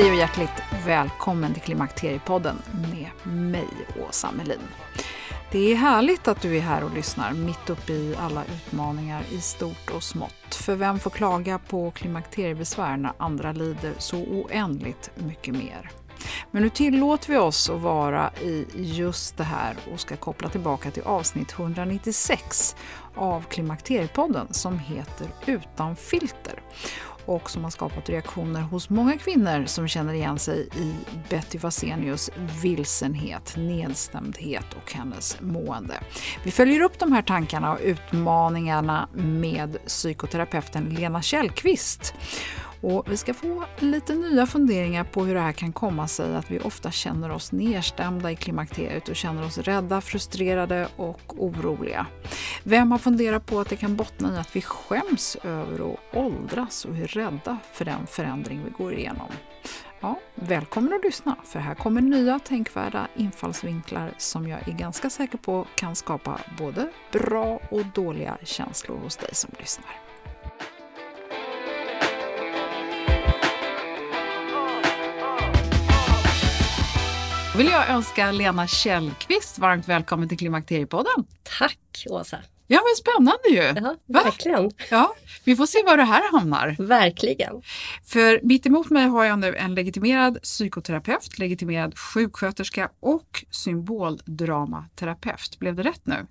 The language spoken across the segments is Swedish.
Hej och hjärtligt välkommen till Klimakteriepodden med mig, Åsa Melin. Det är härligt att du är här och lyssnar mitt uppe i alla utmaningar i stort och smått. För vem får klaga på klimakteriebesvär när andra lider så oändligt mycket mer? Men nu tillåter vi oss att vara i just det här och ska koppla tillbaka till avsnitt 196 av Klimakteriepodden som heter Utan filter och som har skapat reaktioner hos många kvinnor som känner igen sig i Betty Vasenius vilsenhet, nedstämdhet och hennes mående. Vi följer upp de här tankarna och utmaningarna med psykoterapeuten Lena Källqvist. Och vi ska få lite nya funderingar på hur det här kan komma sig att vi ofta känner oss nedstämda i klimakteriet och känner oss rädda, frustrerade och oroliga. Vem har funderat på att det kan bottna i att vi skäms över att åldras och är rädda för den förändring vi går igenom? Ja, välkommen att lyssna, för här kommer nya tänkvärda infallsvinklar som jag är ganska säker på kan skapa både bra och dåliga känslor hos dig som lyssnar. Vill jag önska Lena Källqvist varmt välkommen till Klimakteriepodden. Tack Åsa! Ja men spännande ju! Ja, Va? verkligen. Ja, vi får se var det här hamnar. Verkligen. För mitt emot mig har jag nu en legitimerad psykoterapeut, legitimerad sjuksköterska och symboldramaterapeut. Blev det rätt nu?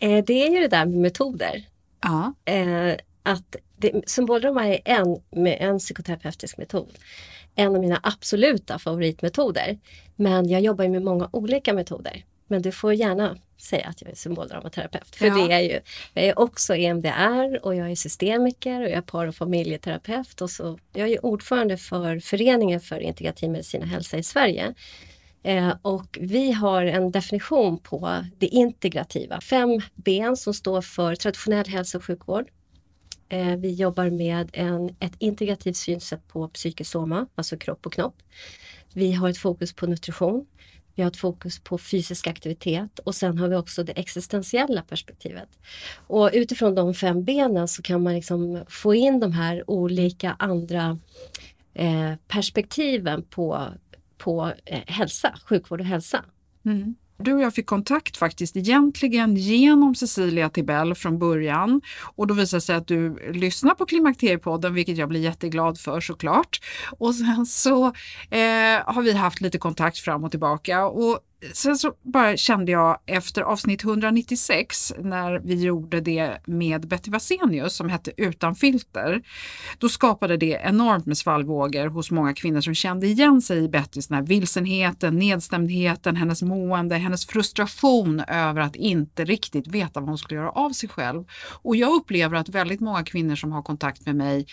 Eh, det är ju det där med metoder. Ja. Eh, att det, symboldrama är en, med en psykoterapeutisk metod. En av mina absoluta favoritmetoder. Men jag jobbar med många olika metoder. Men du får gärna säga att jag är symboldramaterapeut. För Ja. det är ju, jag är också EMDR och jag är systemiker och jag är par och familjeterapeut. Och så, jag är ordförande för Föreningen för integrativ medicin och hälsa i Sverige. Eh, och vi har en definition på det integrativa. Fem ben som står för traditionell hälso och sjukvård. Eh, vi jobbar med en, ett integrativt synsätt på psykosoma, alltså kropp och knopp. Vi har ett fokus på nutrition. Vi har ett fokus på fysisk aktivitet och sen har vi också det existentiella perspektivet. Och utifrån de fem benen så kan man liksom få in de här olika andra eh, perspektiven på, på eh, hälsa, sjukvård och hälsa. Mm. Du och jag fick kontakt faktiskt egentligen genom Cecilia Tibell från början och då visade det sig att du lyssnar på Klimakteriepodden vilket jag blir jätteglad för såklart. Och sen så eh, har vi haft lite kontakt fram och tillbaka och sen så bara kände jag efter avsnitt 196 när vi gjorde det med Betty Vasenius som hette Utan filter. Då skapade det enormt med svallvågor hos många kvinnor som kände igen sig i Bettys den här vilsenheten, nedstämdheten, hennes mående, hennes frustration över att inte riktigt veta vad hon skulle göra av sig själv. Och jag upplever att väldigt många kvinnor som har kontakt med mig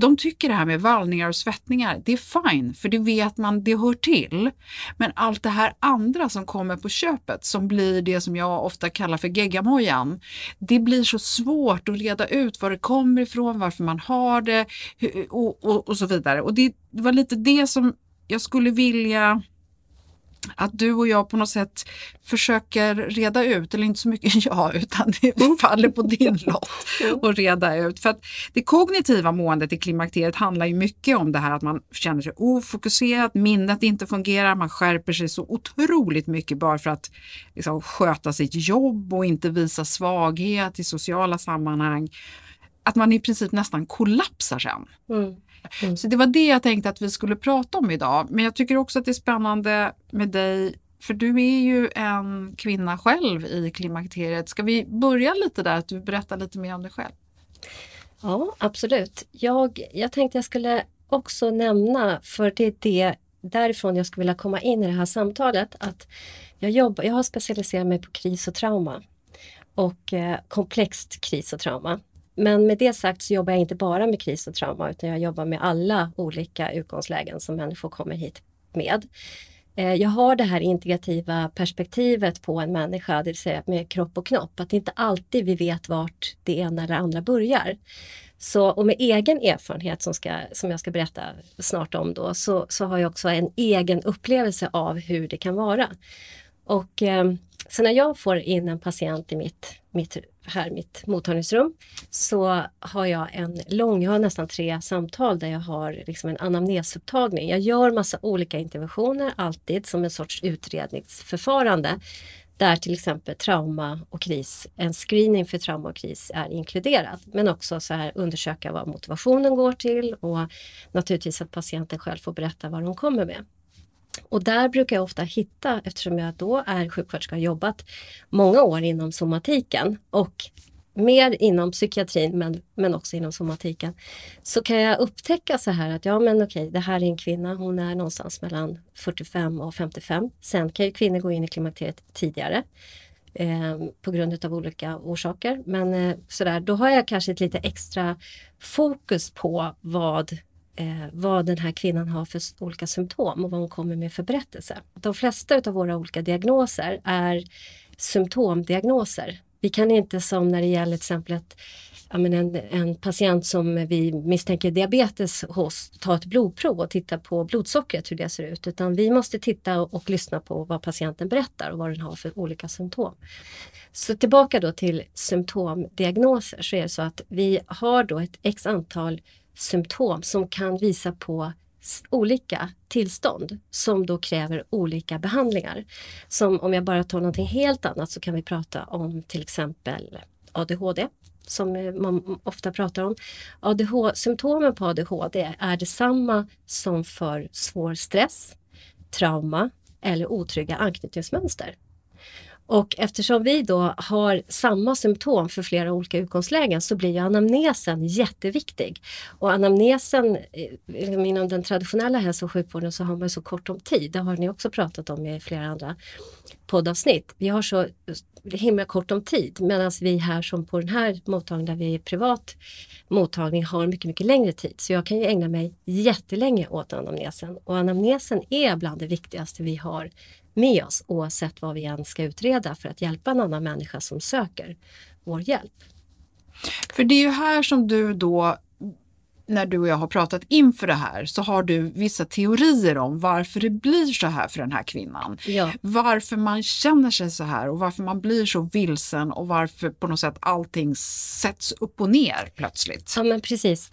de tycker det här med vallningar och svettningar, det är fine, för det vet man, det hör till. Men allt det här andra som kommer på köpet, som blir det som jag ofta kallar för geggamojan, det blir så svårt att reda ut var det kommer ifrån, varför man har det och, och, och så vidare. Och det, det var lite det som jag skulle vilja att du och jag på något sätt försöker reda ut, eller inte så mycket jag, utan det faller på din lott att reda ut. För att det kognitiva måendet i klimakteriet handlar ju mycket om det här att man känner sig ofokuserad, minnet inte fungerar, man skärper sig så otroligt mycket bara för att liksom, sköta sitt jobb och inte visa svaghet i sociala sammanhang. Att man i princip nästan kollapsar sen. Mm. Mm. Så det var det jag tänkte att vi skulle prata om idag. Men jag tycker också att det är spännande med dig för du är ju en kvinna själv i klimakteriet. Ska vi börja lite där, att du berättar lite mer om dig själv? Ja, absolut. Jag, jag tänkte jag skulle också nämna, för det är det därifrån jag skulle vilja komma in i det här samtalet, att jag, jobbar, jag har specialiserat mig på kris och trauma och eh, komplext kris och trauma. Men med det sagt så jobbar jag inte bara med kris och trauma utan jag jobbar med alla olika utgångslägen som människor kommer hit med. Eh, jag har det här integrativa perspektivet på en människa, det vill säga med kropp och knopp, att det inte alltid vi vet vart det ena eller andra börjar. Så, och med egen erfarenhet som, ska, som jag ska berätta snart om då, så, så har jag också en egen upplevelse av hur det kan vara. Och eh, så när jag får in en patient i mitt, mitt, här, mitt mottagningsrum så har jag en lång, jag har nästan tre samtal där jag har liksom en anamnesupptagning. Jag gör massa olika interventioner alltid som en sorts utredningsförfarande där till exempel trauma och kris, en screening för trauma och kris är inkluderad. Men också så här undersöka vad motivationen går till och naturligtvis att patienten själv får berätta vad de kommer med. Och där brukar jag ofta hitta, eftersom jag då är sjuksköterska och jobbat många år inom somatiken och mer inom psykiatrin men, men också inom somatiken, så kan jag upptäcka så här att ja men okej, det här är en kvinna, hon är någonstans mellan 45 och 55. Sen kan ju kvinnor gå in i klimakteriet tidigare eh, på grund av olika orsaker. Men eh, sådär, då har jag kanske ett lite extra fokus på vad eh, vad den här kvinnan har för olika symptom och vad hon kommer med för berättelse. De flesta av våra olika diagnoser är symptomdiagnoser. Vi kan inte som när det gäller till exempel ett, en, en patient som vi misstänker diabetes hos ta ett blodprov och titta på blodsockret hur det ser ut utan vi måste titta och, och lyssna på vad patienten berättar och vad den har för olika symptom. Så tillbaka då till symptomdiagnoser så är det så att vi har då ett x antal symptom som kan visa på olika tillstånd som då kräver olika behandlingar. Som om jag bara tar någonting helt annat så kan vi prata om till exempel ADHD som eh, man ofta pratar om. ADHD, symptomen på ADHD är detsamma som för svår stress, trauma eller otrygga anknytningsmönster. Och eftersom vi då har samma symptom för flera olika utgångslägen så blir ju anamnesen jätteviktig. Och anamnesen eh, liksom inom den traditionella hälso och sjukvården så har man så kort om tid. Det har ni också pratat om i flera andra poddavsnitt. Vi har så himla kort om tid medan vi här som på den här mottagningen där vi är privat mottagning har mycket, mycket längre tid. Så jag kan ju ägna mig jättelänge åt anamnesen och anamnesen är bland det viktigaste vi har med oss oavsett vad vi än ska utreda för att hjälpa en annan människa som söker vår hjälp. För det är ju här som du då när du och jag har pratat inför det här så har du vissa teorier om varför det blir så här för den här kvinnan. Ja. Varför man känner sig så här och varför man blir så vilsen och varför på något sätt allting sätts upp och ner plötsligt. Ja men precis.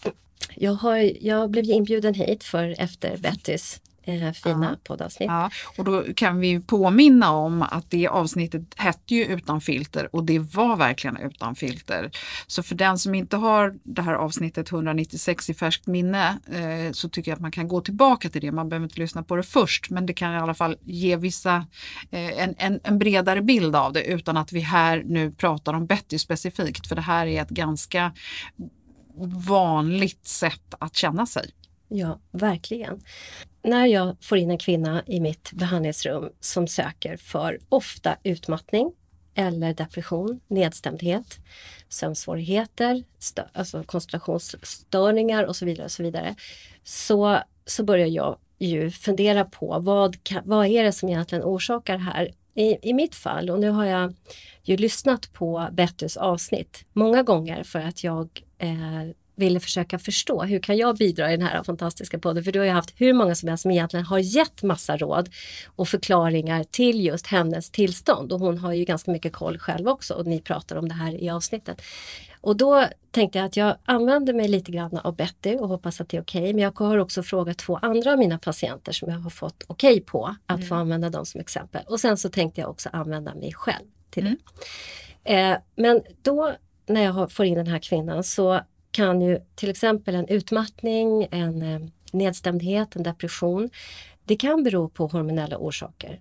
Jag, har, jag blev inbjuden hit för efter Bettys eh, fina ja. poddavsnitt. Ja, och då kan vi påminna om att det avsnittet hette ju Utan filter och det var verkligen utan filter. Så för den som inte har det här avsnittet 196 i färskt minne eh, så tycker jag att man kan gå tillbaka till det. Man behöver inte lyssna på det först men det kan i alla fall ge vissa, eh, en, en, en bredare bild av det utan att vi här nu pratar om Betty specifikt för det här är ett ganska vanligt sätt att känna sig. Ja, verkligen när jag får in en kvinna i mitt behandlingsrum som söker för ofta utmattning, eller depression, nedstämdhet, sömnsvårigheter, alltså koncentrationsstörningar och så vidare. Och så, vidare så, så börjar jag ju fundera på vad, kan, vad är det som egentligen orsakar det här? I, I mitt fall, och nu har jag ju lyssnat på Bettys avsnitt många gånger för att jag eh, ville försöka förstå hur kan jag bidra i den här fantastiska podden? För du har ju haft hur många som helst som egentligen har gett massa råd och förklaringar till just hennes tillstånd och hon har ju ganska mycket koll själv också och ni pratar om det här i avsnittet. Och då tänkte jag att jag använder mig lite grann av Betty och hoppas att det är okej. Okay. Men jag har också frågat två andra av mina patienter som jag har fått okej okay på att mm. få använda dem som exempel. Och sen så tänkte jag också använda mig själv till mm. det. Eh, men då när jag får in den här kvinnan så kan ju till exempel en utmattning, en eh, nedstämdhet, en depression. Det kan bero på hormonella orsaker.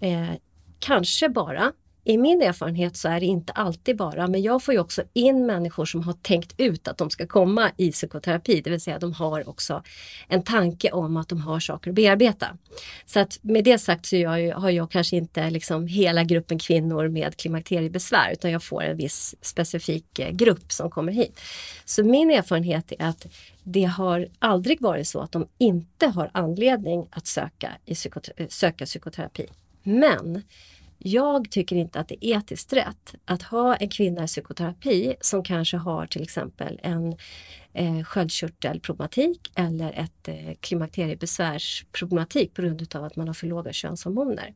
Eh, kanske bara i min erfarenhet så är det inte alltid bara, men jag får ju också in människor som har tänkt ut att de ska komma i psykoterapi, det vill säga de har också en tanke om att de har saker att bearbeta. Så att med det sagt så jag, har jag kanske inte liksom hela gruppen kvinnor med klimakteriebesvär utan jag får en viss specifik eh, grupp som kommer hit. Så min erfarenhet är att det har aldrig varit så att de inte har anledning att söka, i psykoterapi, söka psykoterapi. Men jag tycker inte att det är etiskt rätt att ha en kvinna i psykoterapi som kanske har till exempel en eh, sköldkörtelproblematik eller ett eh, klimakteriebesvärsproblematik på grund av att man har för låga könshormoner.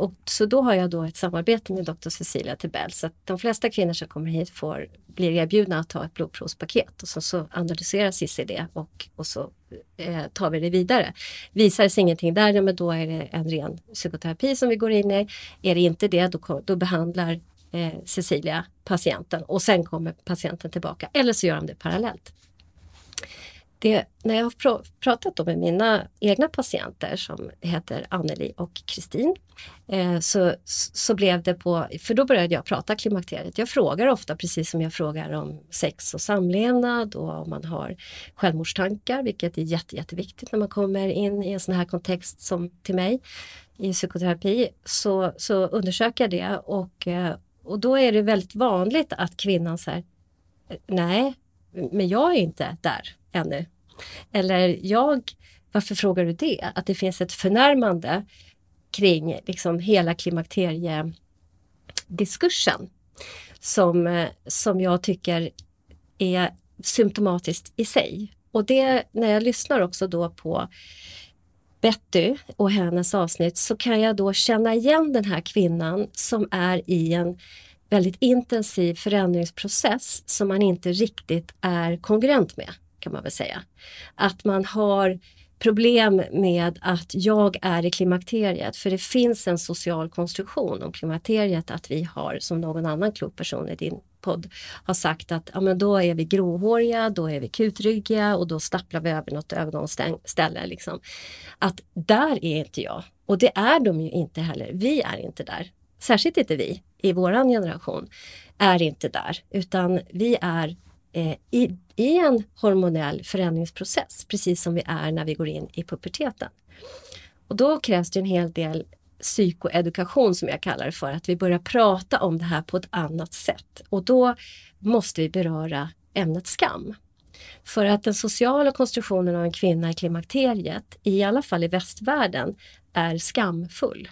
Och så då har jag då ett samarbete med doktor Cecilia Tebell så att de flesta kvinnor som kommer hit får, blir erbjudna att ta ett blodprovspaket och så, så analyserar Cissi det och, och så eh, tar vi det vidare. Visar det sig ingenting där, ja, men då är det en ren psykoterapi som vi går in i. Är det inte det, då, då behandlar eh, Cecilia patienten och sen kommer patienten tillbaka eller så gör de det parallellt det, när jag har pr pratat med mina egna patienter som heter Anneli och Kristin eh, så, så blev det på, för då började jag prata klimakteriet. Jag frågar ofta precis som jag frågar om sex och samlevnad och om man har självmordstankar vilket är jätte, jätteviktigt när man kommer in i en sån här kontext som till mig i psykoterapi så, så undersöker jag det och, eh, och då är det väldigt vanligt att kvinnan säger eh, nej, men jag är inte där ännu. Eller jag, varför frågar du det? Att det finns ett förnärmande kring liksom hela klimakteriediskursen som, eh, som jag tycker är symptomatiskt i sig. Och det när jag lyssnar också då på Betty och hennes avsnitt så kan jag då känna igen den här kvinnan som är i en väldigt intensiv förändringsprocess som man inte riktigt är kongruent med kan man väl säga. Att man har problem med att jag är i klimakteriet för det finns en social konstruktion om klimakteriet att vi har som någon annan klok person i din podd har sagt att ja, men då är vi gråhåriga, då är vi kutryggiga och då stapplar vi över något övergångsställe. Liksom. Att där är inte jag och det är de ju inte heller. Vi är inte där. Särskilt inte vi i våran generation är inte där utan vi är eh, i, i en hormonell förändringsprocess, precis som vi är när vi går in i puberteten. Och då krävs det en hel del psykoedukation som jag kallar det för, att vi börjar prata om det här på ett annat sätt. Och då måste vi beröra ämnet skam. För att den sociala konstruktionen av en kvinna i klimakteriet, i alla fall i västvärlden, är skamfull.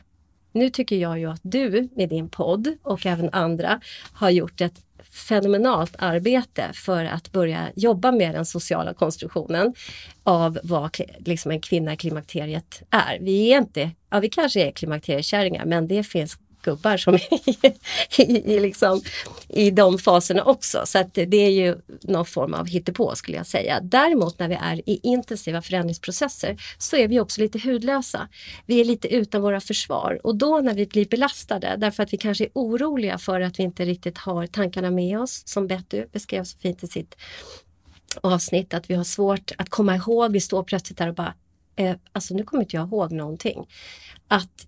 Nu tycker jag ju att du med din podd och även andra har gjort ett fenomenalt arbete för att börja jobba med den sociala konstruktionen av vad liksom en kvinna i klimakteriet är. Vi är inte, ja vi kanske är klimakteriekärringar men det finns gubbar som är i, i, liksom, i de faserna också. Så att det är ju någon form av hittepå skulle jag säga. Däremot när vi är i intensiva förändringsprocesser så är vi också lite hudlösa. Vi är lite utan våra försvar och då när vi blir belastade därför att vi kanske är oroliga för att vi inte riktigt har tankarna med oss som Betty beskrev så fint i sitt avsnitt att vi har svårt att komma ihåg. Vi står plötsligt där och bara eh, alltså nu kommer inte jag ihåg någonting. Att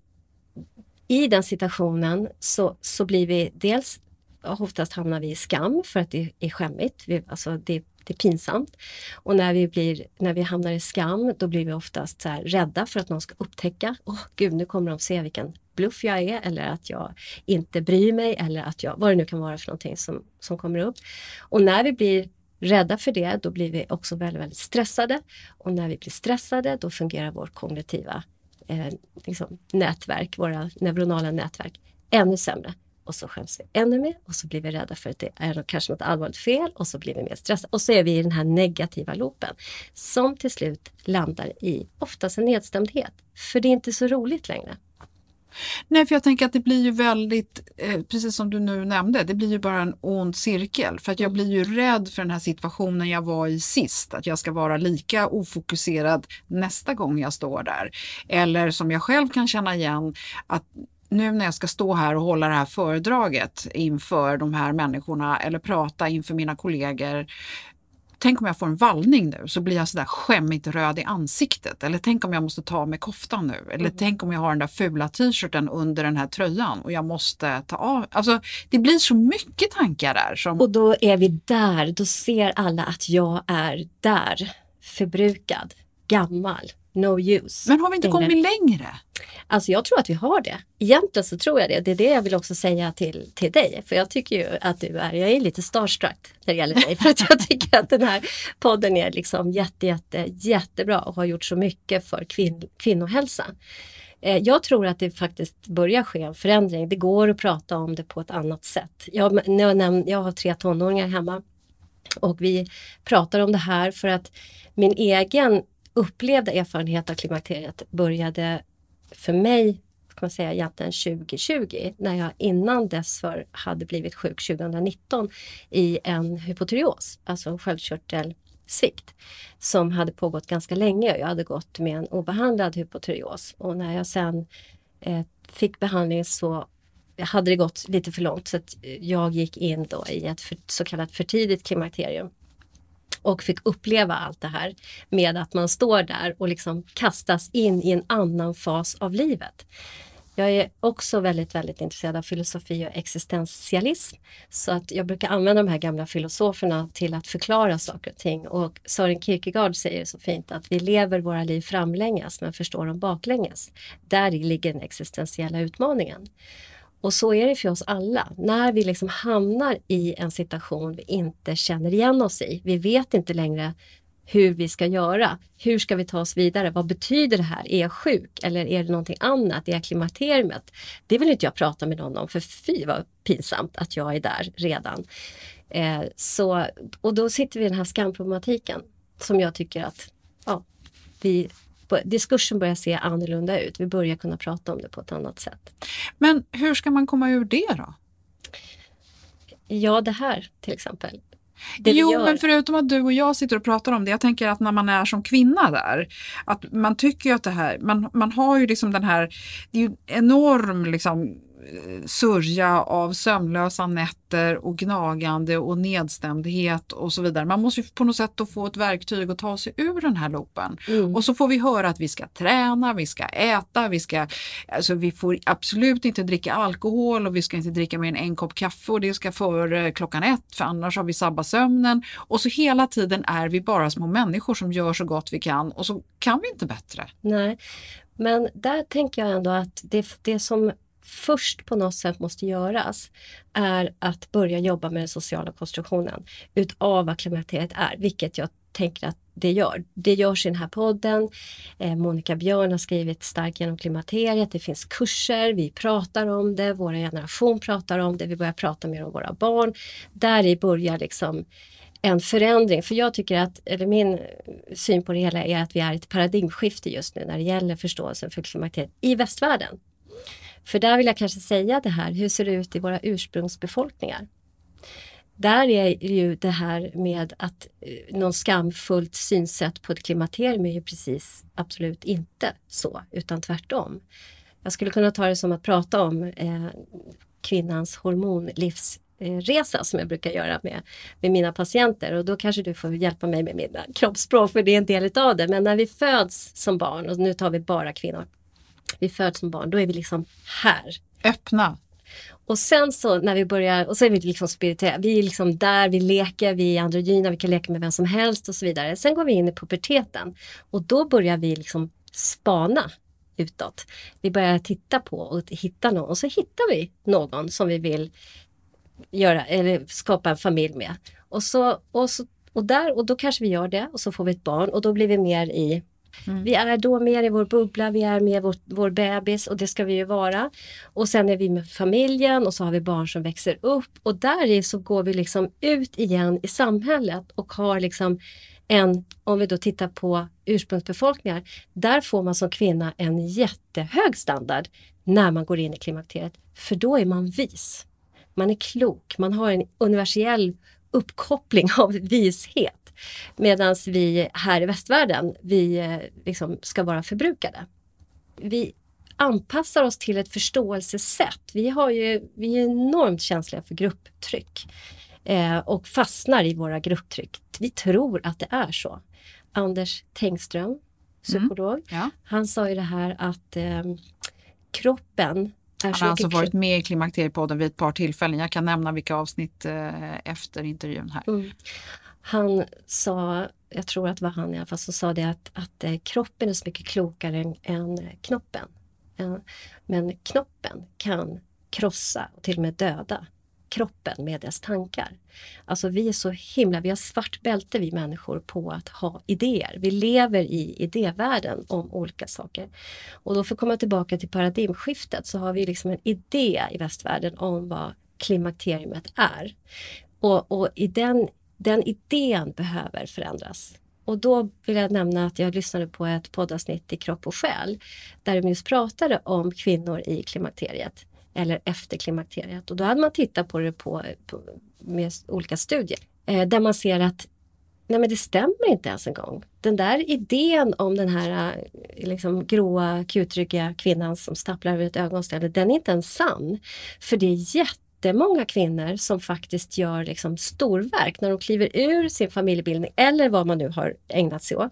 i den situationen så, så blir vi dels oftast hamnar vi i skam för att det är skämmigt. Vi, alltså det, det är pinsamt. Och när vi, blir, när vi hamnar i skam då blir vi oftast så rädda för att någon ska upptäcka. Åh oh, gud, nu kommer de se vilken bluff jag är eller att jag inte bryr mig eller att jag, vad det nu kan vara för någonting som, som kommer upp. Och när vi blir rädda för det, då blir vi också väldigt, väldigt stressade. Och när vi blir stressade, då fungerar vårt kognitiva eh, liksom, nätverk, våra neuronala nätverk, ännu sämre. Och så skäms vi ännu mer och så blir vi rädda för att det är kanske något allvarligt fel och så blir vi mer stressade. Och så är vi i den här negativa loopen som till slut landar i oftast en nedstämdhet. För det är inte så roligt längre. Nej, för jag tänker att det blir ju väldigt, eh, precis som du nu nämnde, det blir ju bara en ond cirkel. För att jag blir ju rädd för den här situationen jag var i sist, att jag ska vara lika ofokuserad nästa gång jag står där. Eller som jag själv kan känna igen, att nu när jag ska stå här och hålla det här föredraget inför de här människorna eller prata inför mina kollegor tänk om jag får en vallning nu så blir jag sådär skämmigt röd i ansiktet. Eller tänk om jag måste ta av mig koftan nu. Eller mm. tänk om jag har den där fula t-shirten under den här tröjan och jag måste ta av. Alltså det blir så mycket tankar där. Som... Och då är vi där, då ser alla att jag är där. Förbrukad, gammal, no use. Men har vi inte kommit längre? Alltså jag tror att vi har det. Egentligen så tror jag det. Det är det jag vill också säga till, till dig. För jag tycker ju att du är, jag är lite starstruck när det gäller dig. För att jag tycker att den här podden är liksom jätte, jätte, jättebra och har gjort så mycket för kvinn, kvinnohälsa. Eh, jag tror att det faktiskt börjar ske en förändring. Det går att prata om det på ett annat sätt. Jag, jag, jag har tre tonåringar hemma och vi pratar om det här för att min egen upplevda erfarenhet av klimakteriet började för mig kan man säga egentligen 2020 när jag innan dess för hade blivit sjuk 2019 i en hypotyreos, alltså en sköldkörtelsvikt som hade pågått ganska länge. Jag hade gått med en obehandlad hypotyreos och när jag sen eh, fick behandling så hade det gått lite för långt så att jag gick in då i ett för, så kallat för tidigt klimakterium och fick uppleva allt det här med att man står där och liksom kastas in i en annan fas av livet. Jag är också väldigt, väldigt intresserad av filosofi och existentialism. Så att jag brukar använda de här gamla filosoferna till att förklara saker och ting. Och Sören Kierkegaard säger så fint att vi lever våra liv framlänges men förstår dem baklänges. Där ligger den existentiella utmaningen. Och så är det för oss alla. När vi liksom hamnar i en situation vi inte känner igen oss i. Vi vet inte längre hur vi ska göra. Hur ska vi ta oss vidare? Vad betyder det här? Är jag sjuk eller är det någonting annat? Är jag klimakteriet? Det vill inte jag prata med någon om för fy vad pinsamt att jag är där redan. Eh, så, och då sitter vi i den här skamproblematiken som jag tycker att ja, vi diskursen börjar se annorlunda ut. Vi börjar kunna prata om det på ett annat sätt. Men hur ska man komma ur det då? Ja, det här till exempel. Det jo, men förutom att du och jag sitter och pratar om det, jag tänker att när man är som kvinna där, att man tycker att det här, man, man har ju liksom den här, det är ju enorm liksom sörja av sömnlösa nätter och gnagande och nedstämdhet och så vidare. Man måste ju på något sätt få ett verktyg att ta sig ur den här loopen. Mm. Och så får vi höra att vi ska träna, vi ska äta, vi ska, alltså vi får absolut inte dricka alkohol och vi ska inte dricka mer än en kopp kaffe och det ska före klockan ett för annars har vi sabbat sömnen. Och så hela tiden är vi bara små människor som gör så gott vi kan och så kan vi inte bättre. Nej, men där tänker jag ändå att det, det som först på något sätt måste göras är att börja jobba med den sociala konstruktionen utav vad klimakteriet är, vilket jag tänker att det gör. Det görs i den här podden. Eh, Monica Björn har skrivit Stark genom klimakteriet. Det finns kurser, vi pratar om det, vår generation pratar om det, vi börjar prata mer om våra barn. Där i börjar liksom en förändring. För jag tycker att, eller min syn på det hela är att vi är ett paradigmskifte just nu när det gäller förståelsen för klimakteriet i västvärlden. För där vill jag kanske säga det här, hur ser det ut i våra ursprungsbefolkningar? Där är ju det här med att eh, någon skamfullt synsätt på ett klimakterium är ju precis absolut inte så, utan tvärtom. Jag skulle kunna ta det som att prata om eh, kvinnans hormonlivsresa som jag brukar göra med, med mina patienter och då kanske du får hjälpa mig med mina kroppsspråk för det är en del utav det. Men när vi föds som barn, och nu tar vi bara kvinnor, vi föds som barn, då är vi liksom här. Öppna. Och sen så när vi börjar, och så är vi liksom spirituella, vi är liksom där, vi leker, vi är androgyna, vi kan leka med vem som helst och så vidare. Sen går vi in i puberteten och då börjar vi liksom spana utåt. Vi börjar titta på och hitta någon och så hittar vi någon som vi vill göra, eller skapa en familj med. Och, så, och, så, och, där, och då kanske vi gör det och så får vi ett barn och då blir vi mer i Mm. Vi är då mer i vår bubbla, vi är med vår, vår bebis och det ska vi ju vara. Och sen är vi med familjen och så har vi barn som växer upp och där i så går vi liksom ut igen i samhället och har liksom en, om vi då tittar på ursprungsbefolkningar, där får man som kvinna en jättehög standard när man går in i klimakteriet. För då är man vis. Man är klok, man har en universell uppkoppling av vishet. Medan vi här i västvärlden, vi eh, liksom ska vara förbrukade. Vi anpassar oss till ett förståelsesätt. Vi, har ju, vi är enormt känsliga för grupptryck eh, och fastnar i våra grupptryck. Vi tror att det är så. Anders Tengström, psykolog, mm, ja. han sa ju det här att eh, kroppen han har alltså varit med i Klimakteriepodden vid ett par tillfällen. Jag kan nämna vilka avsnitt eh, efter intervjun här. Mm. Han sa, jag tror att det var han i alla fall, som sa det att, att eh, kroppen är så mycket klokare än, än knoppen. Eh, men knoppen kan krossa och till och med döda kroppen med dess tankar. Alltså vi är så himla, vi har svart bälte vi människor på att ha idéer. Vi lever i idévärlden om olika saker. Och då för att komma tillbaka till paradigmskiftet så har vi liksom en idé i västvärlden om vad klimakteriet är. Och, och i den, den idén behöver förändras. Och då vill jag nämna att jag lyssnade på ett poddavsnitt i Kropp och själ där de just pratade om kvinnor i klimakteriet eller efter klimakteriet. Och då hade man tittat på det på, på med olika studier eh, där man ser att nej men det stämmer inte ens en gång. Den där idén om den här eh, liksom, gråa, kutryggiga kvinnan som stapplar över ett ögonställe, den är inte ens sann. För det är jättemånga kvinnor som faktiskt gör liksom storverk när de kliver ur sin familjebildning eller vad man nu har ägnat sig åt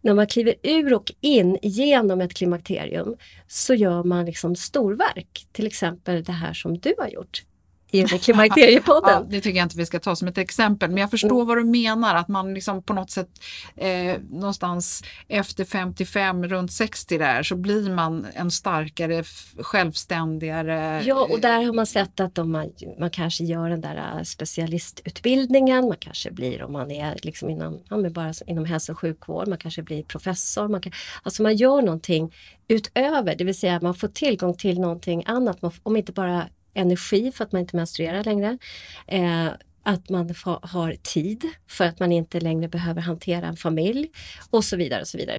när man kliver ur och in genom ett klimakterium så gör man liksom storverk. Till exempel det här som du har gjort i Klimakteriepodden. ja, det tycker jag inte vi ska ta som ett exempel, men jag förstår vad du menar att man liksom på något sätt eh, någonstans efter 55, runt 60 där så blir man en starkare, självständigare. Ja, och där har man sett att om man, man kanske gör den där äh, specialistutbildningen, man kanske blir om man är liksom inom, ja, bara inom hälso och sjukvård, man kanske blir professor, man kan, alltså man gör någonting utöver, det vill säga man får tillgång till någonting annat, man, om inte bara energi för att man inte menstruerar längre. Eh, att man har tid för att man inte längre behöver hantera en familj och så vidare. och så vidare.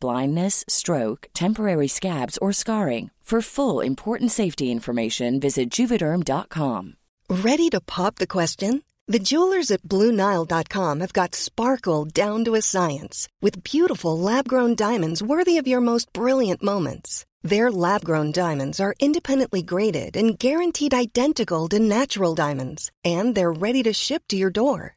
blindness, stroke, temporary scabs, or scarring. For full important safety information, visit Juvederm.com. Ready to pop the question? The jewelers at Bluenile.com have got sparkle down to a science with beautiful lab grown diamonds worthy of your most brilliant moments. Their lab grown diamonds are independently graded and guaranteed identical to natural diamonds, and they're ready to ship to your door.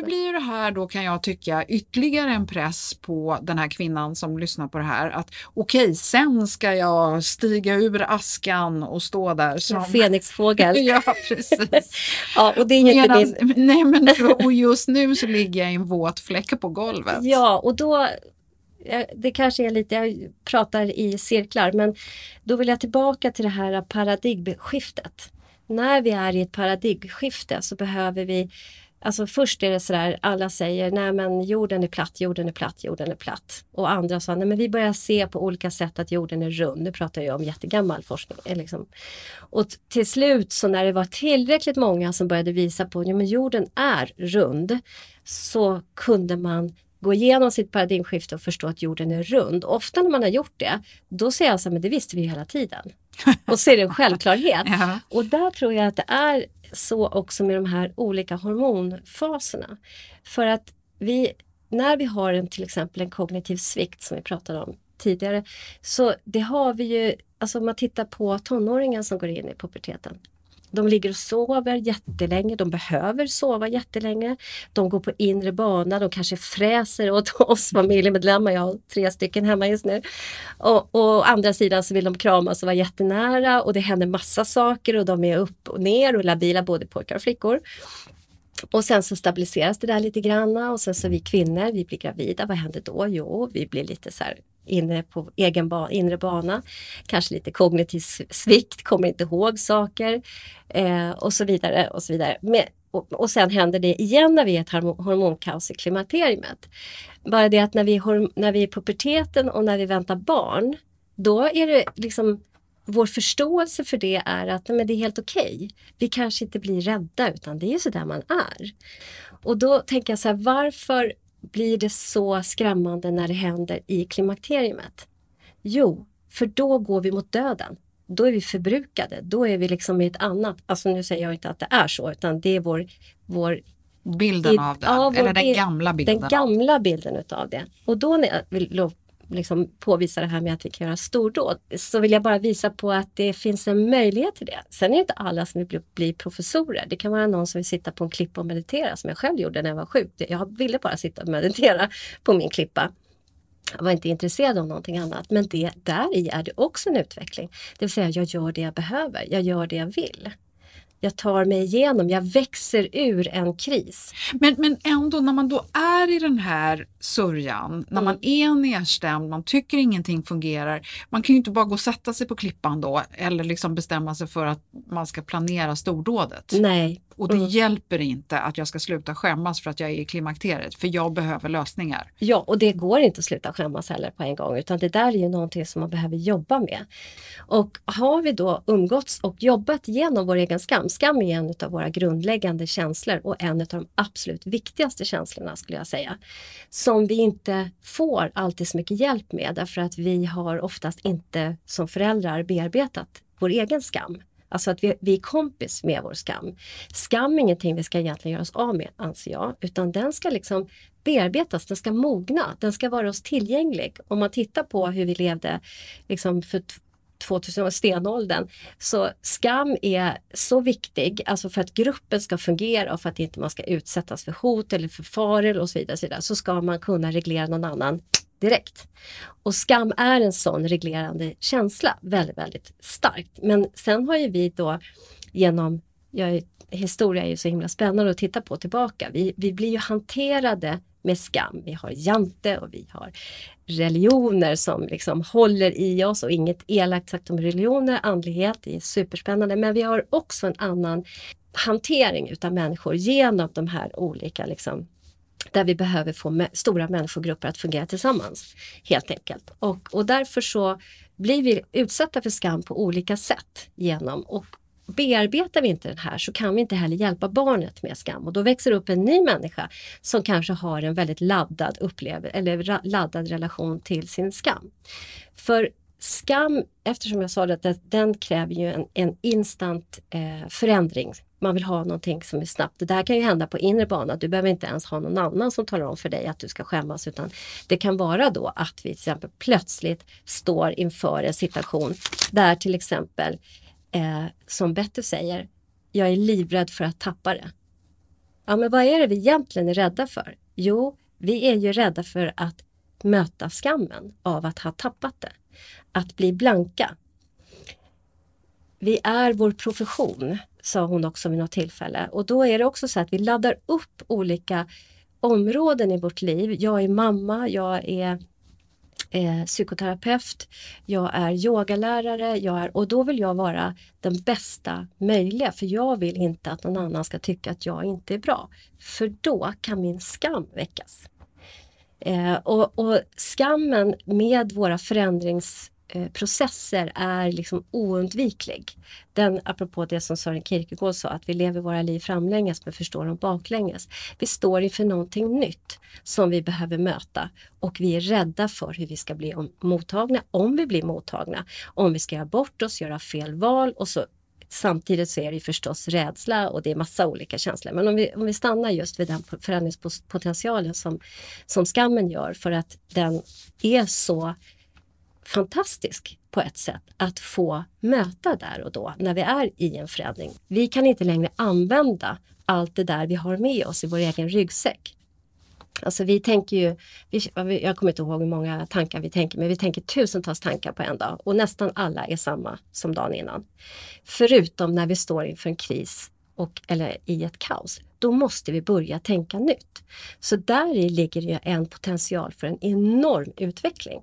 Nu blir det här då kan jag tycka ytterligare en press på den här kvinnan som lyssnar på det här att okej, okay, sen ska jag stiga ur askan och stå där som... Fenixfågel. ja, precis. ja, och det är inte Medan, min... Nej, men och just nu så ligger jag i en våt fläck på golvet. Ja, och då det kanske är lite, jag pratar i cirklar, men då vill jag tillbaka till det här paradigmskiftet. När vi är i ett paradigmskifte så behöver vi Alltså först är det sådär, alla säger nej men jorden är platt, jorden är platt, jorden är platt. Och andra sa, nej men vi börjar se på olika sätt att jorden är rund. Nu pratar jag om jättegammal forskning. Eh, liksom. Och till slut så när det var tillräckligt många som började visa på att ja, jorden är rund så kunde man gå igenom sitt paradigmskifte och förstå att jorden är rund. Ofta när man har gjort det, då säger jag så här, men det visste vi hela tiden. Och så är det en självklarhet. ja. Och där tror jag att det är så också med de här olika hormonfaserna. För att vi, när vi har en, till exempel en kognitiv svikt som vi pratade om tidigare, så det har vi ju, alltså om man tittar på tonåringen som går in i puberteten. De ligger och sover jättelänge, de behöver sova jättelänge. De går på inre bana, de kanske fräser åt oss familjemedlemmar, jag har tre stycken hemma just nu. Och, å andra sidan så vill de kramas och vara jättenära och det händer massa saker och de är upp och ner och labila både pojkar och flickor. Och sen så stabiliseras det där lite granna och sen så vi kvinnor, vi blir gravida, vad händer då? Jo, vi blir lite så här inne på egen ba inre bana. Kanske lite kognitiv svikt, kommer inte ihåg saker eh, och så vidare. Och så vidare. Men, och, och, sen händer det igen när vi är ett hormonkaos i klimakteriet. Bara det att när vi, när vi är i puberteten och när vi väntar barn, då är det liksom vår förståelse för det är att men det är helt okej. Okay. Vi kanske inte blir rädda utan det är så där man är. Och då tänker jag så här, varför blir det så skrämmande när det händer i klimakteriet? Jo, för då går vi mot döden. Då är vi förbrukade, då är vi liksom i ett annat, alltså nu säger jag inte att det är så utan det är vår, vår Bilden i, av det, ja, eller den gamla bilden. Den gamla bilden utav det. Och då när jag liksom påvisa det här med att vi kan göra stordåd så vill jag bara visa på att det finns en möjlighet till det. Sen är det inte alla som vill bli, bli professorer. Det kan vara någon som vill sitta på en klippa och meditera som jag själv gjorde när jag var sjuk. Jag ville bara sitta och meditera på min klippa. Jag var inte intresserad av någonting annat men det, där i är det också en utveckling. Det vill säga jag gör det jag behöver, jag gör det jag vill jag tar mig igenom, jag växer ur en kris. Men, men ändå när man då är i den här sörjan, när man mm. är nedstämd, man tycker ingenting fungerar. Man kan ju inte bara gå och sätta sig på klippan då eller liksom bestämma sig för att man ska planera stordådet. Nej, och det mm. hjälper inte att jag ska sluta skämmas för att jag är i klimakteriet, för jag behöver lösningar. Ja, och det går inte att sluta skämmas heller på en gång, utan det där är ju någonting som man behöver jobba med. Och har vi då umgåtts och jobbat genom vår egen skam, skam är en av våra grundläggande känslor och en av de absolut viktigaste känslorna skulle jag säga, som vi inte får alltid så mycket hjälp med därför att vi har oftast inte som föräldrar bearbetat vår egen skam. Alltså att vi, vi är kompis med vår skam. Skam är ingenting vi ska egentligen göra oss av med, anser jag, utan den ska liksom bearbetas, den ska mogna, den ska vara oss tillgänglig. Om man tittar på hur vi levde liksom för 2000 stenåldern. Så skam är så viktig, alltså för att gruppen ska fungera och för att inte man ska utsättas för hot eller för faror och så vidare, så, vidare, så ska man kunna reglera någon annan direkt. Och skam är en sån reglerande känsla, väldigt, väldigt starkt. Men sen har ju vi då genom, jag, historia är ju så himla spännande att titta på tillbaka. Vi, vi blir ju hanterade med skam. Vi har jante och vi har religioner som liksom håller i oss och inget elakt sagt om religioner, andlighet, det är superspännande. Men vi har också en annan hantering utav människor genom de här olika liksom, där vi behöver få stora människogrupper att fungera tillsammans. Helt enkelt. Och, och därför så blir vi utsatta för skam på olika sätt genom och bearbetar vi inte den här så kan vi inte heller hjälpa barnet med skam och då växer upp en ny människa som kanske har en väldigt laddad upplevelse eller laddad relation till sin skam. För skam, eftersom jag sa det, den kräver ju en, en instant eh, förändring. Man vill ha någonting som är snabbt. Det där kan ju hända på inre bana. Du behöver inte ens ha någon annan som talar om för dig att du ska skämmas utan det kan vara då att vi till exempel plötsligt står inför en situation där till exempel eh, som Betty säger, jag är livrädd för att tappa det. Ja, men vad är det vi egentligen är rädda för? Jo, vi är ju rädda för att möta skammen av att ha tappat det. Att bli blanka. Vi är vår profession, sa hon också vid något tillfälle. Och då är det också så att vi laddar upp olika områden i vårt liv. Jag är mamma, jag är eh, psykoterapeut, jag är yogalärare jag är, och då vill jag vara den bästa möjliga för jag vill inte att någon annan ska tycka att jag inte är bra. För då kan min skam väckas. Eh, och, och skammen med våra förändrings Eh, processer är liksom oundviklig. Den, apropå det som Sören Kierkegaard sa, att vi lever våra liv framlänges men förstår dem baklänges. Vi står inför någonting nytt som vi behöver möta och vi är rädda för hur vi ska bli mottagna, om vi blir mottagna, om vi ska göra bort oss, göra fel val och så Samtidigt så är det förstås rädsla och det är massa olika känslor. Men om vi, om vi stannar just vid den förändringspotentialen som, som skammen gör för att den är så fantastisk på ett sätt att få möta där och då när vi är i en förändring. Vi kan inte längre använda allt det där vi har med oss i vår egen ryggsäck. Alltså vi tänker ju, jag kommer inte ihåg hur många tankar vi tänker, men vi tänker tusentals tankar på en dag och nästan alla är samma som dagen innan. Förutom när vi står inför en kris och, eller i ett kaos. Då måste vi börja tänka nytt. Så där ligger ju en potential för en enorm utveckling.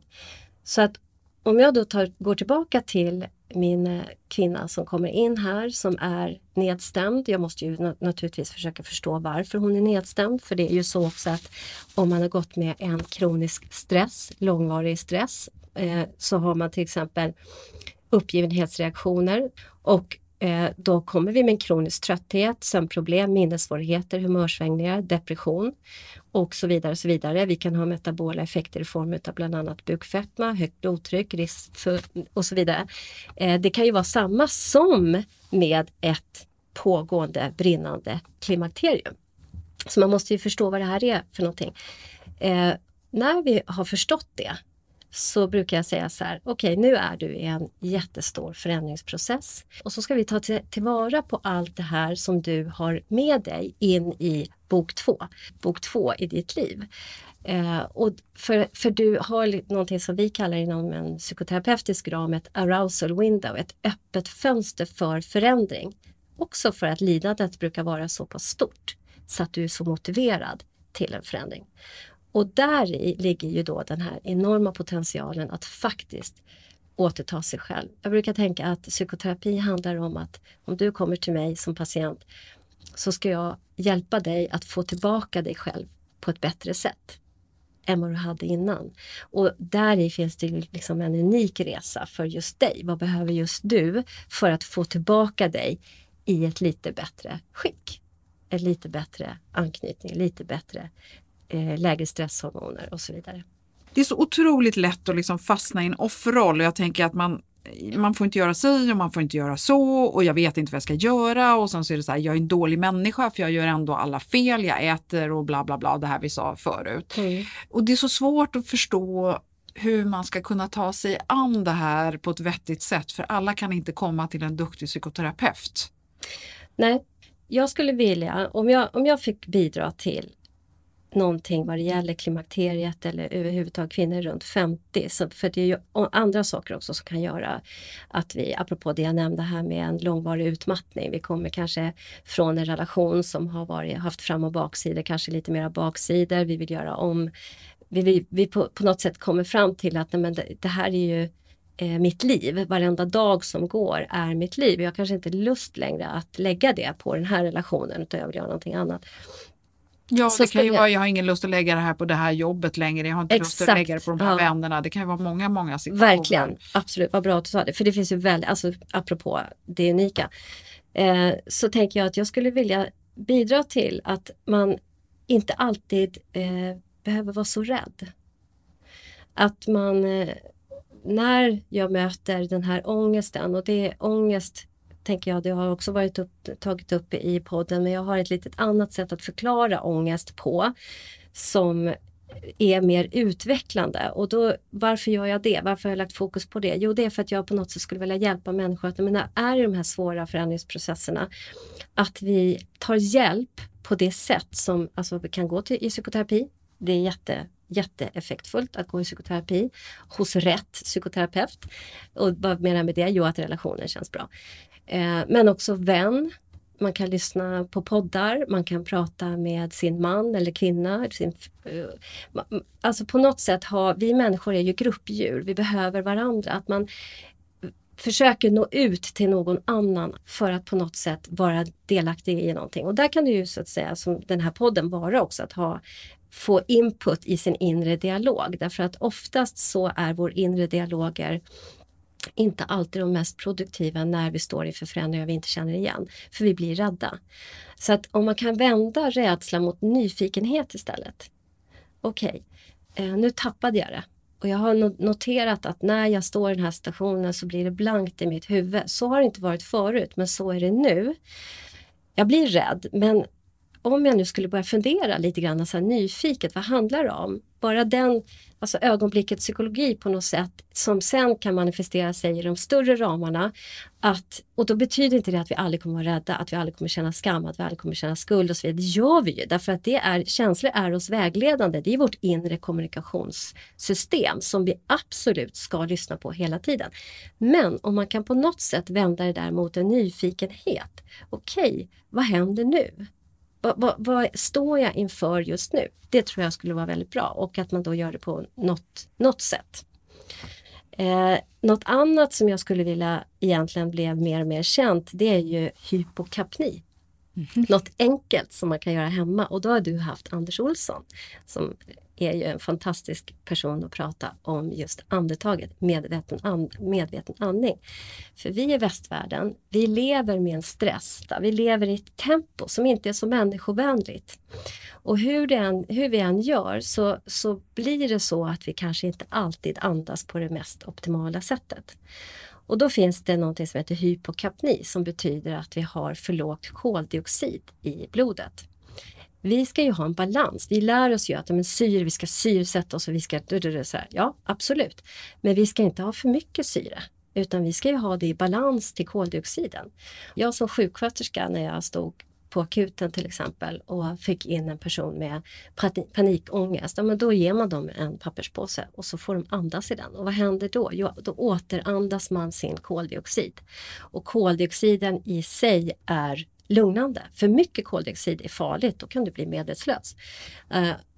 Så att om jag då tar, går tillbaka till min eh, kvinna som kommer in här som är nedstämd. Jag måste ju naturligtvis försöka förstå varför hon är nedstämd. För det är ju så också att om man har gått med en kronisk stress, långvarig stress, eh, så har man till exempel uppgivenhetsreaktioner och Eh, då kommer vi med en kronisk trötthet, sömnproblem, minnessvårigheter, humörsvängningar, depression och så vidare. Så vidare. Vi kan ha metabola effekter i form av bland annat bukfetma, högt blodtryck risk för, och så vidare. Eh, det kan ju vara samma som med ett pågående brinnande klimakterium. Så man måste ju förstå vad det här är för någonting. Eh, när vi har förstått det så brukar jag säga så här, okej okay, nu är du i en jättestor förändringsprocess och så ska vi ta till, tillvara på allt det här som du har med dig in i bok två, bok två i ditt liv. Eh, och för, för du har någonting som vi kallar inom en psykoterapeutisk ram ett arousal window, ett öppet fönster för förändring. Också för att lidandet brukar vara så pass stort så att du är så motiverad till en förändring. Och där i ligger ju då den här enorma potentialen att faktiskt återta sig själv. Jag brukar tänka att psykoterapi handlar om att om du kommer till mig som patient så ska jag hjälpa dig att få tillbaka dig själv på ett bättre sätt än vad du hade innan. Och där i finns det liksom en unik resa för just dig. Vad behöver just du för att få tillbaka dig i ett lite bättre skick? En lite bättre anknytning, lite bättre eh, lägre stresshormoner och så vidare. Det är så otroligt lätt att liksom fastna i en offerroll och jag tänker att man man får inte göra si och man får inte göra så och jag vet inte vad jag ska göra och sen så är det så här, jag är en dålig människa för jag gör ändå alla fel, jag äter och bla bla bla, det här vi sa förut. Mm. Och det är så svårt att förstå hur man ska kunna ta sig an det här på ett vettigt sätt för alla kan inte komma till en duktig psykoterapeut. Nej, jag skulle vilja, om jag, om jag fick bidra till någonting vad det gäller klimakteriet eller överhuvudtaget kvinnor runt 50. Så, för det är ju andra saker också som kan göra att vi, apropå det jag nämnde här med en långvarig utmattning, vi kommer kanske från en relation som har varit, haft fram och baksidor, kanske lite mera baksidor, vi vill göra om, vi, vi, vi på, på, något sätt kommer fram till att nej, men det, det här är ju eh, mitt liv. Varenda dag som går är mitt liv. Jag kanske inte lust längre att lägga det på den här relationen utan jag vill göra någonting annat. Ja, så det kan ju vara, jag har ingen lust att lägga det här på det här jobbet längre, jag har inte Exakt. lust att lägga det på de här ja. vännerna. Det kan ju vara många, många situationer. Verkligen, absolut, vad bra att du sa det. För det finns ju väldigt, alltså apropå det unika. eh, så tänker jag att jag skulle vilja bidra till att man inte alltid eh, behöver vara så rädd. Att man, eh, när jag möter den här ångesten och det är ångest tänker jag, det har också varit upp, tagit upp i podden, men jag har ett litet annat sätt att förklara ångest på som är mer utvecklande. Och då, varför gör jag det? Varför har jag lagt fokus på det? Jo, det är för att jag på något sätt skulle vilja hjälpa människor att men är i de här svåra förändringsprocesserna att vi tar hjälp på det sätt som alltså, vi kan gå till i psykoterapi. Det är jätte, jätteeffektfullt att gå i psykoterapi hos rätt psykoterapeut. Och vad menar jag med det? Jo, att relationen känns bra. Eh, men också vän. Man kan lyssna på poddar, man kan prata med sin man eller kvinna. Sin, eh, alltså på något sätt har vi människor är ju gruppdjur, vi behöver varandra. Att man försöker nå ut till någon annan för att på något sätt vara delaktig i någonting. Och där kan det ju så att säga som den här podden vara också att ha få input i sin inre dialog därför att oftast så är vår inre dialoger inte alltid de mest produktiva när vi står inför förändringar vi inte känner igen. För vi blir rädda. Så att om man kan vända rädsla mot nyfikenhet istället. Okej, okay, nu tappade jag det. Och jag har noterat att när jag står i den här stationen så blir det blankt i mitt huvud. Så har det inte varit förut, men så är det nu. Jag blir rädd, men om jag nu skulle börja fundera lite grann så här nyfiket, vad handlar det om? Bara den alltså ögonblickets psykologi på något sätt som sen kan manifestera sig i de större ramarna. Att, och då betyder inte det att vi aldrig kommer vara rädda, att vi aldrig kommer känna skam, att vi aldrig kommer känna skuld och så vidare. Det gör vi ju därför att det är, känslor är oss vägledande. Det är vårt inre kommunikationssystem som vi absolut ska lyssna på hela tiden. Men om man kan på något sätt vända det där mot en nyfikenhet. Okej, okay, vad händer nu? Vad, vad, vad, står jag inför just nu? Det tror jag skulle vara väldigt bra och att man då gör det på något, något sätt. Eh, något annat som jag skulle vilja egentligen blev mer och mer känt det är ju hypokapni. Mm -hmm. Något enkelt som man kan göra hemma och då har du haft Anders Olsson som är ju en fantastisk person att prata om just andetaget, medveten, and, medveten andning. För vi i västvärlden, vi lever med en stress, där vi lever i ett tempo som inte är så människovänligt. Och hur, det än, hur vi än gör så, så blir det så att vi kanske inte alltid andas på det mest optimala sättet. Och då finns det något som heter hypokapni som betyder att vi har för lågt koldioxid i blodet vi ska ju ha en balans. Vi lär oss ju att men, syre, vi ska syresätta oss och vi ska... Så här. Ja, absolut. Men vi ska inte ha för mycket syre. Utan vi ska ju ha det i balans till koldioxiden. Jag som sjuksköterska när jag stod på akuten till exempel och fick in en person med panikångest, ja, men då ger man dem en papperspåse och så får de andas i den. Och vad händer då? Jo, då återandas man sin koldioxid. Och koldioxiden i sig är lugnande. För mycket koldioxid är farligt, då kan du bli medvetslös.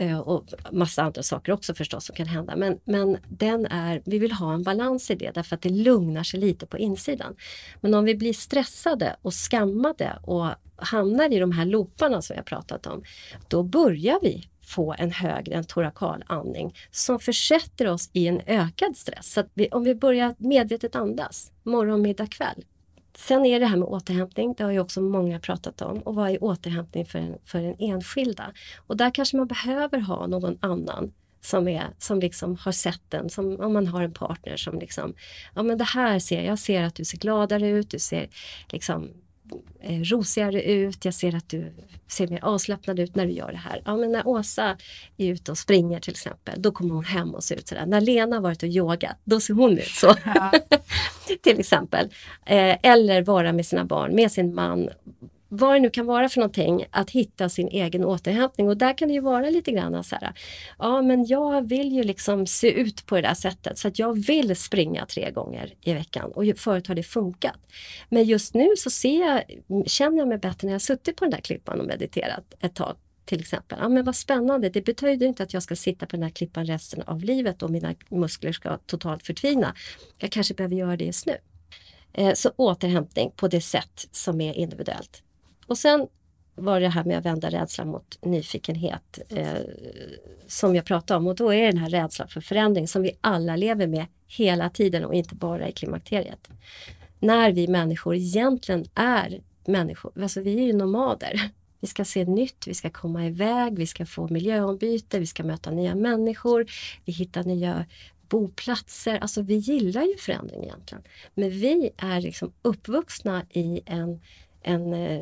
Uh, och massa andra saker också förstås som kan hända. Men, men den är, vi vill ha en balans i det därför att det lugnar sig lite på insidan. Men om vi blir stressade och skammade och hamnar i de här looparna som jag pratat om, då börjar vi få en högre en torakal andning som försätter oss i en ökad stress. Så vi, om vi börjar medvetet andas morgon, middag, kväll Sen är det här med återhämtning, det har ju också många pratat om. Och vad är återhämtning för en, för en enskilda? Och där kanske man behöver ha någon annan som, är, som liksom har sett den, som om man har en partner som liksom, ja men det här ser jag, jag ser att du ser gladare ut, du ser liksom rosigare ut, jag ser att du ser mer avslappnad ut när du gör det här. Ja, men när Åsa är ute och springer till exempel, då kommer hon hem och ser ut sådär. När Lena har varit och yogat, då ser hon ut så. Ja. till exempel. Eh, eller vara med sina barn, med sin man, vad det nu kan vara för någonting, att hitta sin egen återhämtning. Och där kan det ju vara lite grann så här, ja men jag vill ju liksom se ut på det där sättet så att jag vill springa tre gånger i veckan och förut har det funkat. Men just nu så ser jag, känner jag mig bättre när jag suttit på den där klippan och mediterat ett tag till exempel. Ja, men vad spännande, det betyder inte att jag ska sitta på den här klippan resten av livet och mina muskler ska totalt förtvina. Jag kanske behöver göra det just nu. Eh, så återhämtning på det sätt som är individuellt. Och sen var det här med att vända rädsla mot nyfikenhet eh, som jag pratade om och då är den här rädslan för förändring som vi alla lever med hela tiden och inte bara i klimakteriet. När vi människor egentligen är människor, alltså vi är ju nomader. Vi ska se nytt, vi ska komma iväg, vi ska få miljöombyte, vi ska möta nya människor, vi hittar nya boplatser. Alltså vi gillar ju förändring egentligen. Men vi är liksom uppvuxna i en, en eh,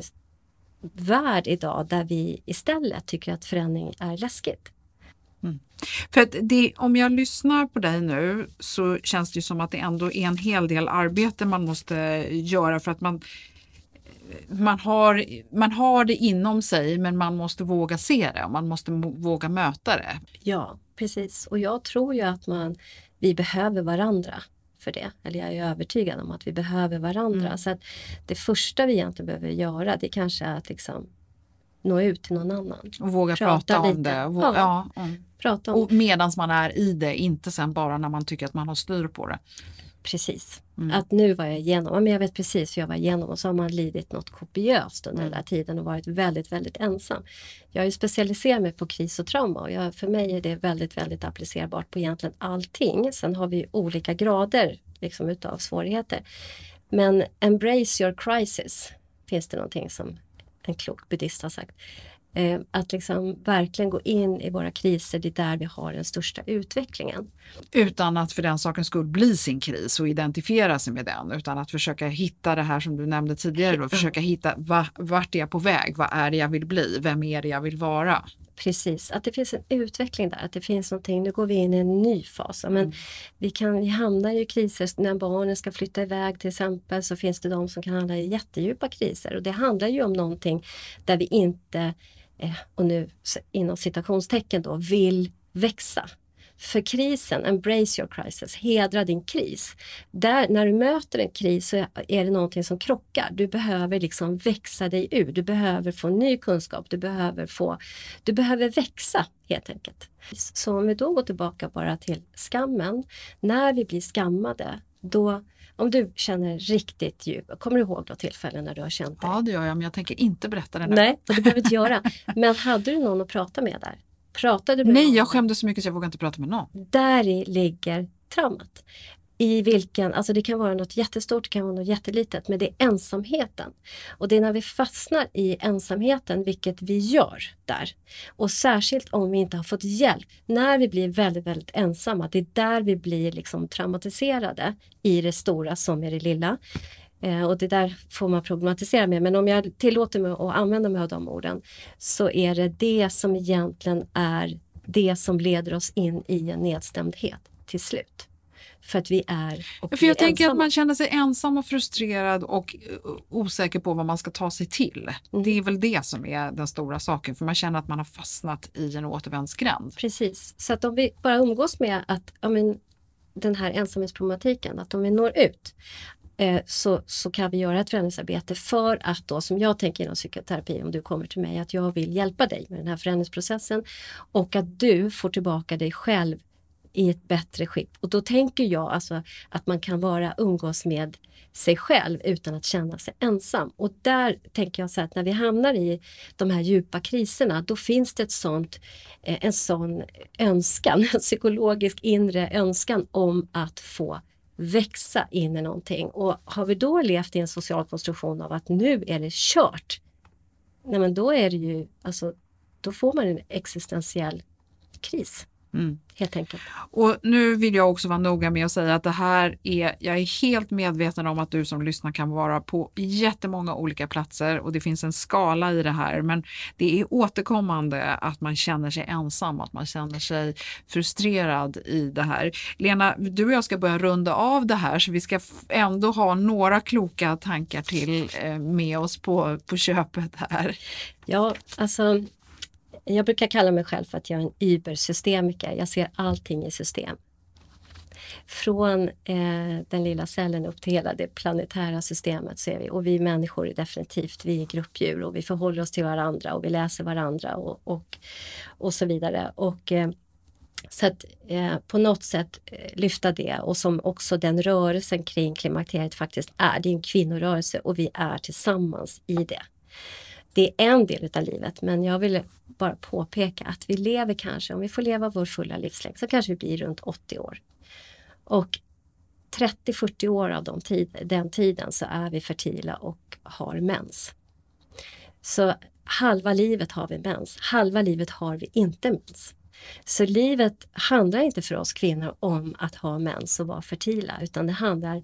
värld idag där vi istället tycker att förändring är läskigt. Mm. För det, om jag lyssnar på dig nu så känns det som att det ändå är en hel del arbete man måste göra för att man man har, man har det inom sig men man måste våga se det och man måste våga möta det. Ja, precis. Och jag tror ju att man, vi behöver varandra för det. Eller jag är övertygad om att vi behöver varandra. Mm. Så att det första vi egentligen behöver göra det kanske är att liksom nå ut till någon annan. Och våga prata, prata om det. Våga, ja. ja prata om. Och medans man är i det, inte sen bara när man tycker att man har styr på det. Precis. Mm. Att nu var jag igenom, men jag vet precis hur jag var igenom och så har man lidit något kopiöst under mm. den här tiden och varit väldigt, väldigt ensam. Jag har ju specialiserat mig på kris och trauma och jag, för mig är det väldigt, väldigt applicerbart på egentligen allting. Sen har vi olika grader liksom, utav svårigheter. Men embrace your crisis finns det någonting som en klok buddhist har sagt. Eh, att liksom verkligen gå in i våra kriser, det är där vi har den största utvecklingen. Utan att för den sakens skull bli sin kris och identifiera sig med den, utan att försöka hitta det här som du nämnde tidigare, då, försöka hitta va, vart är jag på väg, vad är det jag vill bli, vem är det jag vill vara? Precis, att det finns en utveckling där, att det finns någonting, nu går vi in i en ny fas. Men mm. vi, kan, vi hamnar i kriser när barnen ska flytta iväg till exempel så finns det de som kan hamna i jättedjupa kriser och det handlar ju om någonting där vi inte Eh, och nu inom citationstecken då, vill växa. För krisen, embrace your crisis, hedra din kris. Där, när du möter en kris så är det någonting som krockar. Du behöver liksom växa dig ur, du behöver få ny kunskap, du behöver, få, du behöver växa helt enkelt. Så om vi då går tillbaka bara till skammen. När vi blir skammade, då om du känner riktigt djup, kommer du ihåg något tillfälle när du har känt det? Ja det gör jag men jag tänker inte berätta det nu. Nej, det behöver du inte göra. Men hade du någon att prata med där? Pratade du med Nej, någon? jag skämdes så mycket så jag vågar inte prata med någon. Där ligger traumat i vilken, alltså det kan vara något jättestort, det kan vara något jättelitet, men det är ensamheten. Och det är när vi fastnar i ensamheten, vilket vi gör där. Och särskilt om vi inte har fått hjälp. När vi blir väldigt, väldigt ensamma, det är där vi blir liksom traumatiserade i det stora som i det lilla. Eh, och det där får man problematisera med, men om jag tillåter mig att använda mig av de orden så är det det som egentligen är det som leder oss in i en nedstämdhet till slut. För att vi är och För Jag tänker att man känner sig ensam och frustrerad och eh, osäker på vad man ska ta sig till. Mm. Det är väl det som är den stora saken, för man känner att man har fastnat i en återvändsgränd. Precis, så att om vi bara umgås med att ja, men, den här ensamhetsproblematiken, att om vi når ut eh, så, så kan vi göra ett förändringsarbete för att då, som jag tänker inom psykoterapi, om du kommer till mig, att jag vill hjälpa dig med den här förändringsprocessen och att du får tillbaka dig själv i ett bättre skick. Och då tänker jag alltså att man kan vara umgås med sig själv utan att känna sig ensam. Och där tänker jag så att när vi hamnar i de här djupa kriserna då finns det ett sånt, eh, en sån önskan, en psykologisk inre önskan om att få växa in i någonting. Och har vi då levt i en social konstruktion av att nu är det kört. Nej men då är det ju, alltså, då får man en existentiell kris. Mm. Helt enkelt. Och nu vill jag också vara noga med att säga att det här är, jag är helt medveten om att du som lyssnar kan vara på jättemånga olika platser och det finns en skala i det här. Men det är återkommande att man känner sig ensam, att man känner sig frustrerad i det här. Lena, du och jag ska börja runda av det här så vi ska ändå ha några kloka tankar till eh, med oss på, på köpet här. Ja, alltså jag brukar kalla mig själv för att jag är en übersystemiker. Jag ser allting i system. Från eh, den lilla cellen upp till hela det planetära systemet ser vi. Och vi människor är definitivt, vi är gruppdjur och vi förhåller oss till varandra och vi läser varandra och, och, och så vidare. Och, eh, så att eh, på något sätt eh, lyfta det och som också den rörelsen kring klimakteriet faktiskt är. Det är en kvinnorörelse och vi är tillsammans i det det är en del av livet men jag vill bara påpeka att vi lever kanske, om vi får leva vår fulla livslängd, så kanske vi blir runt 80 år. Och 30-40 år av de tid, den tiden så är vi fertila och har mens. Så halva livet har vi mens, halva livet har vi inte mens. Så livet handlar inte för oss kvinnor om att ha mens och vara fertila utan det handlar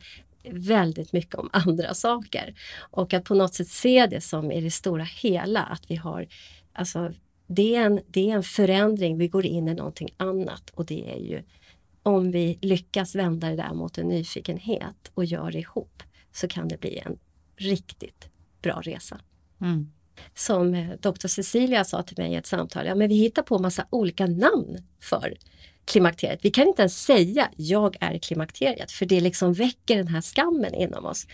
väldigt mycket om andra saker. Och att på något sätt se det som i det stora hela att vi har alltså, det, är en, det är en förändring, vi går in i någonting annat och det är ju om vi lyckas vända det där mot en nyfikenhet och gör det ihop så kan det bli en riktigt bra resa. Mm. Som eh, doktor Cecilia sa till mig i ett samtal, ja men vi hittar på massa olika namn för klimakteriet. Vi kan inte ens säga jag är klimakteriet för det liksom väcker den här skammen inom oss.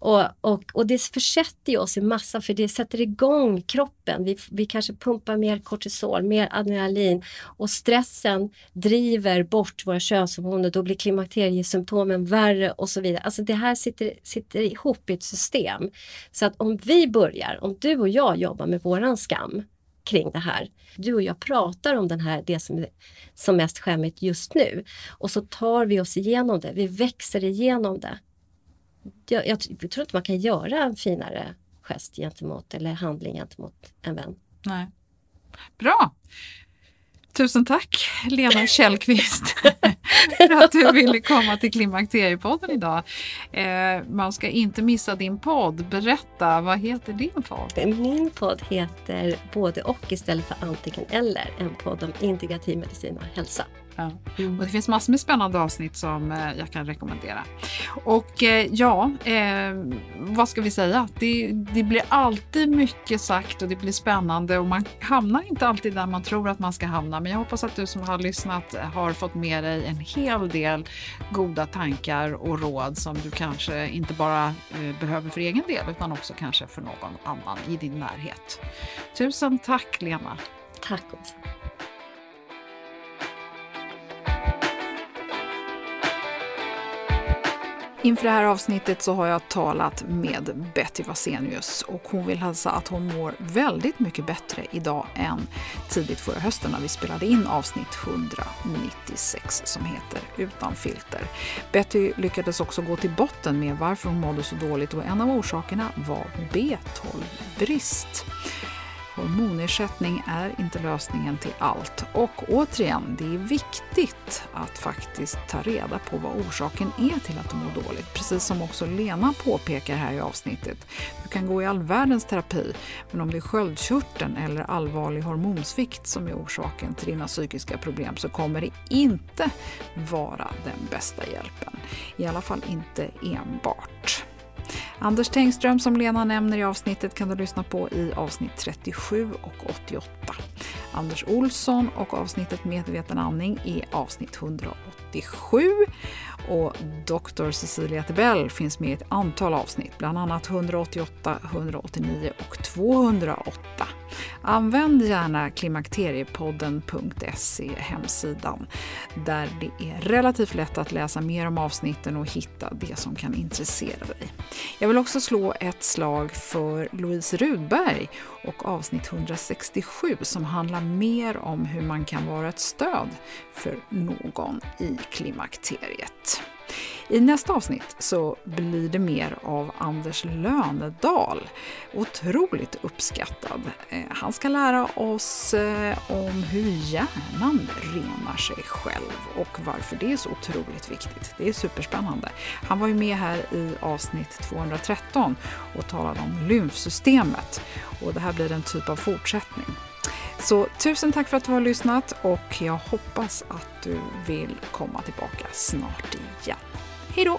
Och, och, och det försätter oss i massa för det sätter igång kroppen. Vi, vi kanske pumpar mer kortisol, mer adrenalin och stressen driver bort våra könshormoner. Då blir klimakteriesymptomen värre och så vidare. Alltså det här sitter, sitter ihop i ett system. Så att om vi börjar, om du och jag jobbar med våran skam kring det här. Du och jag pratar om den här, det som är som mest skämmigt just nu. Och så tar vi oss igenom det, vi växer igenom det jag, jag, jag tror inte man kan göra en finare gest gentemot eller handling gentemot en vän. Nej. Bra! Tusen tack Lena Källqvist för att du ville komma till Klimakteriepodden idag. Eh, man ska inte missa din podd. Berätta, vad heter din podd? Min podd heter Både och istället för antingen eller. En podd om integrativ medicin och hälsa. Ja. Mm. Och det finns massor med spännande avsnitt som eh, jag kan rekommendera. Och eh, ja, eh, vad ska vi säga? Det, det, blir alltid mycket sagt och det blir spännande och man hamnar inte alltid där man tror att man ska hamna. Men jag hoppas att du som har lyssnat har fått med dig en hel del goda tankar och råd som du kanske inte bara eh, behöver för egen del utan också kanske för någon annan i din närhet. Tusen tack Lena! Tack också. Inför det här avsnittet så har jag talat med Betty Vasenius och hon vill hälsa att hon mår väldigt mycket bättre idag än tidigt förra hösten när vi spelade in avsnitt 196 som heter Utan filter. Betty lyckades också gå till botten med varför hon mådde så dåligt och en av orsakerna var B12-brist. Hormonersättning är inte lösningen till allt. Och återigen, det är viktigt att faktiskt ta reda på vad orsaken är till att du mår dåligt. Precis som också Lena påpekar här i avsnittet. Du kan gå i all världens terapi, men om det är sköldkörteln eller allvarlig hormonsvikt som är orsaken till dina psykiska problem så kommer det inte vara den bästa hjälpen. I alla fall inte enbart. Anders Tengström som Lena nämner i avsnittet kan du lyssna på i avsnitt 37 och 88. Anders Olsson och avsnittet Medveten andning i avsnitt 187. Och Dr. Cecilia Tebell finns med i ett antal avsnitt, bland annat 188, 189 och 208. Använd gärna klimakteriepodden.se hemsidan där det är relativt lätt att läsa mer om avsnitten och hitta det som kan intressera dig. Jag vill också slå ett slag för Louise Rudberg och avsnitt 167 som handlar mer om hur man kan vara ett stöd för någon i klimakteriet. I nästa avsnitt så blir det mer av Anders Lönedal. Otroligt uppskattad. Eh, han ska lära oss eh, om hur hjärnan renar sig själv och varför det är så otroligt viktigt. Det är superspännande. Han var ju med här i avsnitt 213 och talade om lymfsystemet och det här blir en typ av fortsättning. Så tusen tack för att du har lyssnat och jag hoppas att du vill komma tillbaka snart igen. Hej då!